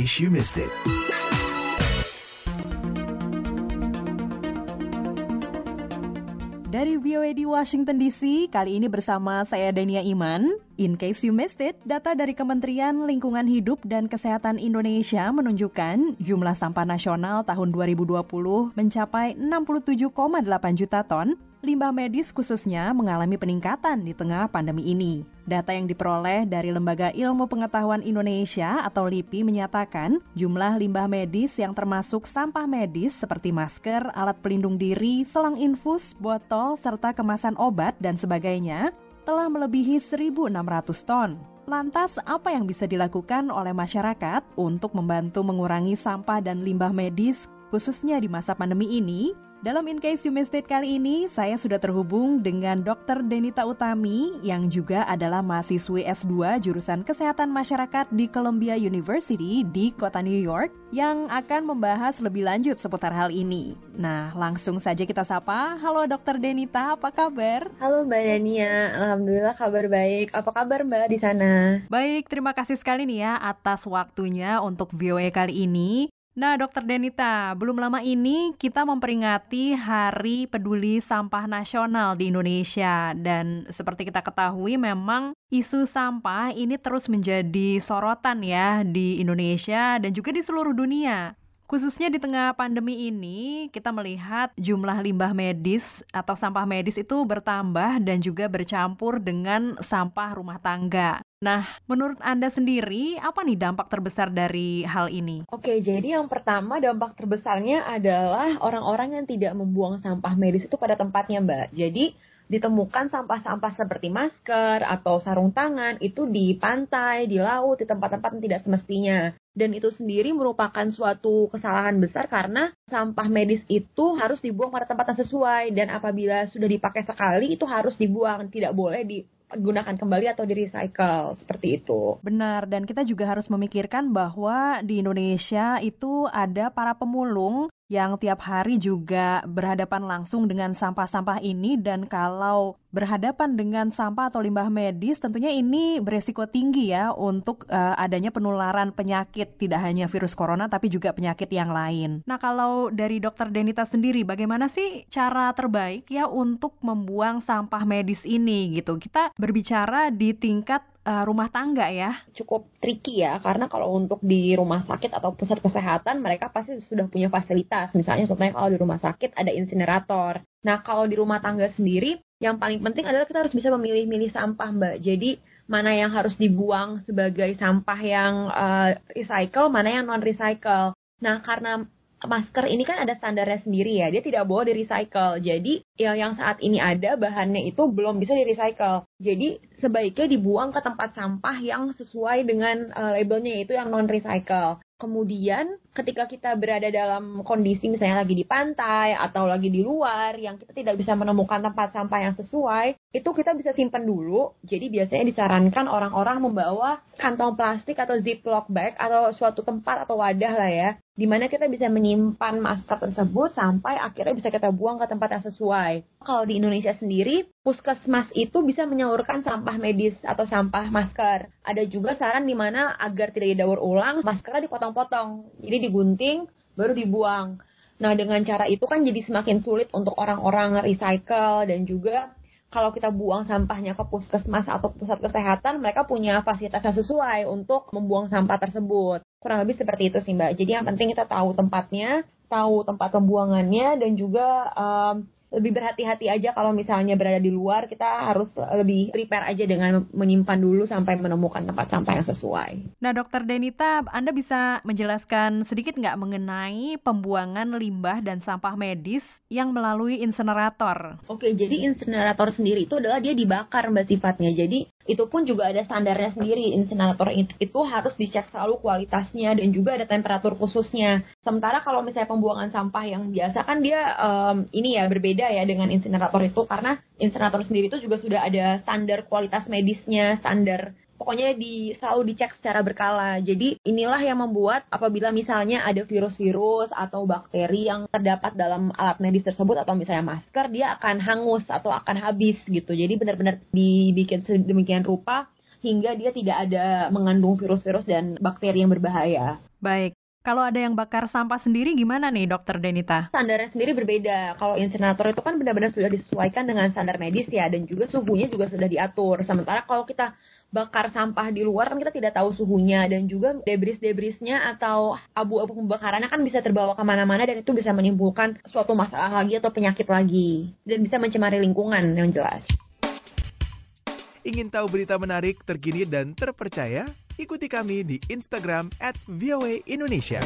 case you missed it. Dari VOA di Washington DC, kali ini bersama saya Dania Iman. In case you missed it, data dari Kementerian Lingkungan Hidup dan Kesehatan Indonesia menunjukkan jumlah sampah nasional tahun 2020 mencapai 67,8 juta ton limbah medis khususnya mengalami peningkatan di tengah pandemi ini. Data yang diperoleh dari Lembaga Ilmu Pengetahuan Indonesia atau LIPI menyatakan jumlah limbah medis yang termasuk sampah medis seperti masker, alat pelindung diri, selang infus, botol, serta kemasan obat dan sebagainya telah melebihi 1.600 ton. Lantas, apa yang bisa dilakukan oleh masyarakat untuk membantu mengurangi sampah dan limbah medis, khususnya di masa pandemi ini? Dalam In Case You Missed It kali ini, saya sudah terhubung dengan Dr. Denita Utami yang juga adalah mahasiswi S2 jurusan Kesehatan Masyarakat di Columbia University di kota New York yang akan membahas lebih lanjut seputar hal ini. Nah, langsung saja kita sapa. Halo Dr. Denita, apa kabar? Halo Mbak Dania, Alhamdulillah kabar baik. Apa kabar Mbak di sana? Baik, terima kasih sekali nih ya atas waktunya untuk VOA kali ini. Nah, Dokter Denita, belum lama ini kita memperingati Hari Peduli Sampah Nasional di Indonesia dan seperti kita ketahui memang isu sampah ini terus menjadi sorotan ya di Indonesia dan juga di seluruh dunia. Khususnya di tengah pandemi ini, kita melihat jumlah limbah medis atau sampah medis itu bertambah dan juga bercampur dengan sampah rumah tangga. Nah, menurut Anda sendiri, apa nih dampak terbesar dari hal ini? Oke, jadi yang pertama dampak terbesarnya adalah orang-orang yang tidak membuang sampah medis itu pada tempatnya, Mbak. Jadi, ditemukan sampah-sampah seperti masker atau sarung tangan itu di pantai, di laut, di tempat-tempat yang tidak semestinya. Dan itu sendiri merupakan suatu kesalahan besar karena sampah medis itu harus dibuang pada tempat yang sesuai dan apabila sudah dipakai sekali itu harus dibuang, tidak boleh digunakan kembali atau di recycle seperti itu. Benar dan kita juga harus memikirkan bahwa di Indonesia itu ada para pemulung yang tiap hari juga berhadapan langsung dengan sampah-sampah ini dan kalau berhadapan dengan sampah atau limbah medis tentunya ini beresiko tinggi ya untuk uh, adanya penularan penyakit tidak hanya virus corona tapi juga penyakit yang lain. Nah, kalau dari dokter Denita sendiri bagaimana sih cara terbaik ya untuk membuang sampah medis ini gitu. Kita berbicara di tingkat uh, rumah tangga ya? Cukup tricky ya, karena kalau untuk di rumah sakit atau pusat kesehatan mereka pasti sudah punya fasilitas. Misalnya contohnya kalau di rumah sakit ada insinerator. Nah kalau di rumah tangga sendiri, yang paling penting adalah kita harus bisa memilih-milih sampah mbak. Jadi mana yang harus dibuang sebagai sampah yang uh, recycle, mana yang non recycle. Nah karena masker ini kan ada standarnya sendiri ya, dia tidak boleh di recycle. Jadi yang yang saat ini ada bahannya itu belum bisa di recycle. Jadi sebaiknya dibuang ke tempat sampah yang sesuai dengan uh, labelnya yaitu yang non recycle. Kemudian ketika kita berada dalam kondisi misalnya lagi di pantai atau lagi di luar yang kita tidak bisa menemukan tempat sampah yang sesuai, itu kita bisa simpan dulu. Jadi biasanya disarankan orang-orang membawa kantong plastik atau ziploc bag atau suatu tempat atau wadah lah ya, di mana kita bisa menyimpan masker tersebut sampai akhirnya bisa kita buang ke tempat yang sesuai. Kalau di Indonesia sendiri, puskesmas itu bisa menyalurkan sampah medis atau sampah masker. Ada juga saran di mana agar tidak didaur ulang, maskernya dipotong-potong. Jadi digunting, baru dibuang. Nah, dengan cara itu kan jadi semakin sulit untuk orang-orang recycle dan juga kalau kita buang sampahnya ke puskesmas atau pusat kesehatan, mereka punya fasilitas yang sesuai untuk membuang sampah tersebut. Kurang lebih seperti itu sih, Mbak. Jadi yang penting kita tahu tempatnya, tahu tempat pembuangannya, dan juga um, lebih berhati-hati aja kalau misalnya berada di luar kita harus lebih prepare aja dengan menyimpan dulu sampai menemukan tempat sampah yang sesuai. Nah dokter Denita, Anda bisa menjelaskan sedikit nggak mengenai pembuangan limbah dan sampah medis yang melalui insenerator? Oke, jadi insenerator sendiri itu adalah dia dibakar mbak sifatnya. Jadi itu pun juga ada standarnya sendiri. Insinerator itu, itu harus dicek selalu kualitasnya dan juga ada temperatur khususnya. Sementara kalau misalnya pembuangan sampah yang biasa kan dia um, ini ya berbeda ya dengan insinerator itu karena insinerator sendiri itu juga sudah ada standar kualitas medisnya, standar pokoknya di selalu dicek secara berkala. Jadi inilah yang membuat apabila misalnya ada virus-virus atau bakteri yang terdapat dalam alat medis tersebut atau misalnya masker, dia akan hangus atau akan habis gitu. Jadi benar-benar dibikin sedemikian rupa hingga dia tidak ada mengandung virus-virus dan bakteri yang berbahaya. Baik, kalau ada yang bakar sampah sendiri gimana nih dokter Denita? Standarnya sendiri berbeda. Kalau insinerator itu kan benar-benar sudah disesuaikan dengan standar medis ya dan juga suhunya juga sudah diatur. Sementara kalau kita bakar sampah di luar kan kita tidak tahu suhunya dan juga debris-debrisnya atau abu-abu pembakarannya kan bisa terbawa ke mana-mana dan itu bisa menimbulkan suatu masalah lagi atau penyakit lagi dan bisa mencemari lingkungan yang jelas. Ingin tahu berita menarik, terkini, dan terpercaya? Ikuti kami di Instagram at Indonesia.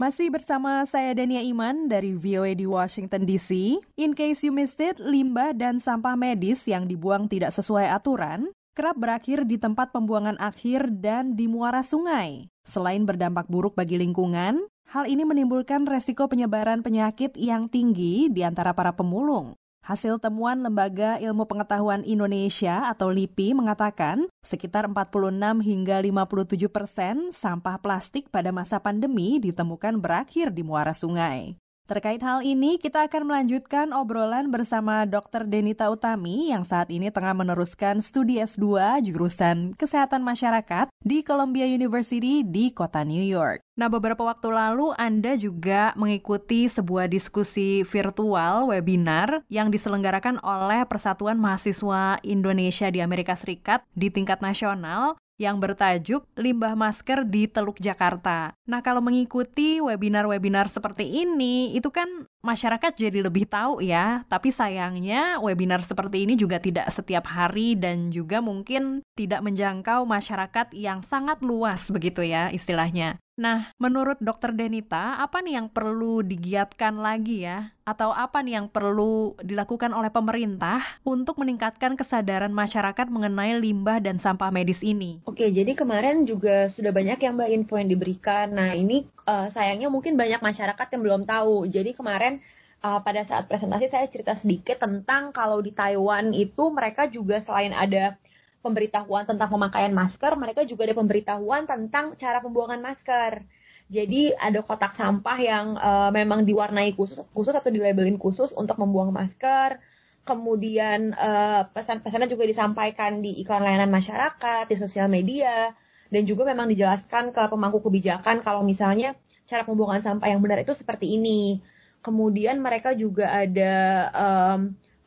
Masih bersama saya Dania Iman dari VOA di Washington DC. In case you missed it, limbah dan sampah medis yang dibuang tidak sesuai aturan kerap berakhir di tempat pembuangan akhir dan di muara sungai. Selain berdampak buruk bagi lingkungan, hal ini menimbulkan resiko penyebaran penyakit yang tinggi di antara para pemulung. Hasil temuan Lembaga Ilmu Pengetahuan Indonesia atau LIPI mengatakan sekitar 46 hingga 57 persen sampah plastik pada masa pandemi ditemukan berakhir di muara sungai. Terkait hal ini, kita akan melanjutkan obrolan bersama Dr. Denita Utami yang saat ini tengah meneruskan studi S2 jurusan Kesehatan Masyarakat di Columbia University di kota New York. Nah, beberapa waktu lalu Anda juga mengikuti sebuah diskusi virtual webinar yang diselenggarakan oleh Persatuan Mahasiswa Indonesia di Amerika Serikat di tingkat nasional yang bertajuk Limbah Masker di Teluk Jakarta. Nah, kalau mengikuti webinar-webinar seperti ini, itu kan masyarakat jadi lebih tahu ya. Tapi sayangnya webinar seperti ini juga tidak setiap hari dan juga mungkin tidak menjangkau masyarakat yang sangat luas begitu ya istilahnya. Nah, menurut Dokter Denita, apa nih yang perlu digiatkan lagi ya? Atau apa nih yang perlu dilakukan oleh pemerintah untuk meningkatkan kesadaran masyarakat mengenai limbah dan sampah medis ini? Oke, jadi kemarin juga sudah banyak yang Mbak info yang diberikan. Nah, ini uh, sayangnya mungkin banyak masyarakat yang belum tahu. Jadi kemarin uh, pada saat presentasi saya cerita sedikit tentang kalau di Taiwan itu mereka juga selain ada pemberitahuan tentang pemakaian masker, mereka juga ada pemberitahuan tentang cara pembuangan masker. Jadi ada kotak sampah yang uh, memang diwarnai khusus, khusus atau dilabelin khusus untuk membuang masker. Kemudian uh, pesan-pesannya juga disampaikan di iklan layanan masyarakat, di sosial media, dan juga memang dijelaskan ke pemangku kebijakan kalau misalnya cara pembuangan sampah yang benar itu seperti ini. Kemudian mereka juga ada um,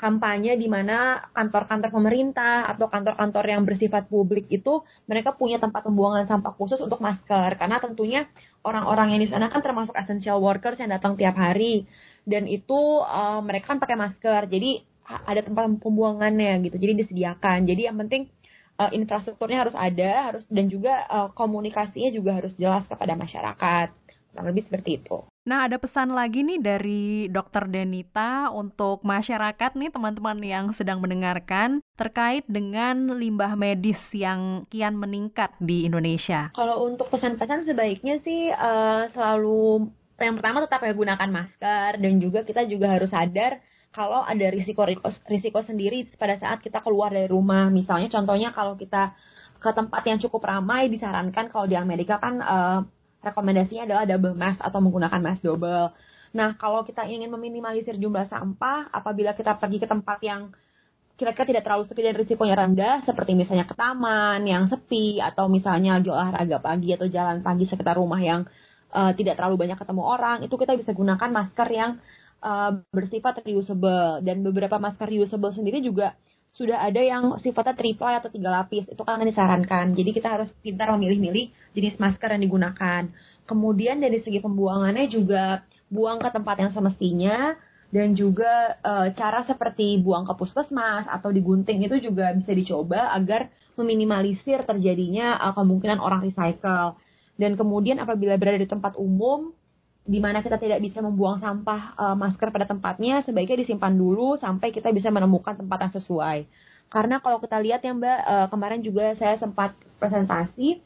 kampanye di mana kantor-kantor pemerintah atau kantor-kantor yang bersifat publik itu mereka punya tempat pembuangan sampah khusus untuk masker. Karena tentunya orang-orang yang di sana kan termasuk essential workers yang datang tiap hari. Dan itu uh, mereka kan pakai masker. Jadi ada tempat pembuangannya gitu. Jadi disediakan. Jadi yang penting uh, infrastrukturnya harus ada harus dan juga uh, komunikasinya juga harus jelas kepada masyarakat. Kurang lebih seperti itu Nah, ada pesan lagi nih dari Dokter Denita untuk masyarakat nih teman-teman yang sedang mendengarkan terkait dengan limbah medis yang kian meningkat di Indonesia. Kalau untuk pesan-pesan sebaiknya sih uh, selalu yang pertama tetap ya gunakan masker dan juga kita juga harus sadar kalau ada risiko risiko sendiri pada saat kita keluar dari rumah. Misalnya contohnya kalau kita ke tempat yang cukup ramai disarankan kalau di Amerika kan uh, rekomendasinya adalah double mask atau menggunakan mask double. Nah, kalau kita ingin meminimalisir jumlah sampah, apabila kita pergi ke tempat yang kira-kira tidak terlalu sepi dan risikonya rendah, seperti misalnya ke taman yang sepi, atau misalnya lagi olahraga pagi atau jalan pagi sekitar rumah yang uh, tidak terlalu banyak ketemu orang, itu kita bisa gunakan masker yang uh, bersifat reusable. Dan beberapa masker reusable sendiri juga sudah ada yang sifatnya triple atau tiga lapis. Itu kan disarankan. Jadi kita harus pintar memilih-milih jenis masker yang digunakan. Kemudian dari segi pembuangannya juga buang ke tempat yang semestinya. Dan juga e, cara seperti buang ke puskesmas atau digunting itu juga bisa dicoba agar meminimalisir terjadinya e, kemungkinan orang recycle. Dan kemudian apabila berada di tempat umum di mana kita tidak bisa membuang sampah uh, masker pada tempatnya, sebaiknya disimpan dulu sampai kita bisa menemukan tempat yang sesuai. Karena kalau kita lihat ya Mbak, uh, kemarin juga saya sempat presentasi,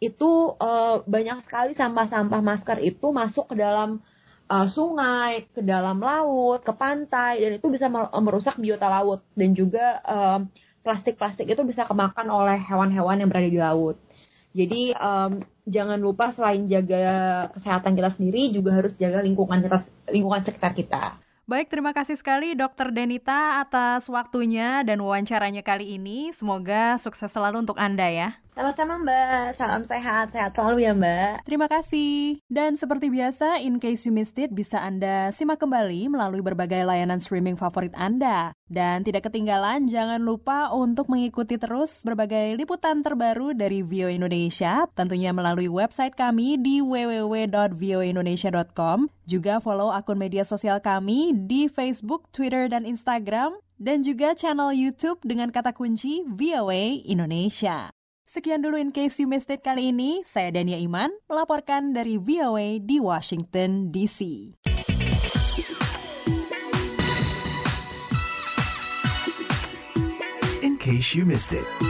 itu uh, banyak sekali sampah-sampah masker itu masuk ke dalam uh, sungai, ke dalam laut, ke pantai, dan itu bisa merusak biota laut dan juga plastik-plastik uh, itu bisa kemakan oleh hewan-hewan yang berada di laut. Jadi um, jangan lupa selain jaga kesehatan kita sendiri juga harus jaga lingkungan kita, lingkungan sekitar kita. Baik, terima kasih sekali Dokter Denita atas waktunya dan wawancaranya kali ini. Semoga sukses selalu untuk Anda ya. Sama-sama Mbak, salam sehat, sehat selalu ya Mbak. Terima kasih. Dan seperti biasa, in case you missed it, bisa Anda simak kembali melalui berbagai layanan streaming favorit Anda. Dan tidak ketinggalan, jangan lupa untuk mengikuti terus berbagai liputan terbaru dari Vio Indonesia, tentunya melalui website kami di www.voindonesia.com. Juga follow akun media sosial kami di Facebook, Twitter, dan Instagram, dan juga channel YouTube dengan kata kunci VOA Indonesia. Sekian dulu in case you missed it kali ini. Saya Dania Iman melaporkan dari VOA di Washington DC. In case you missed it.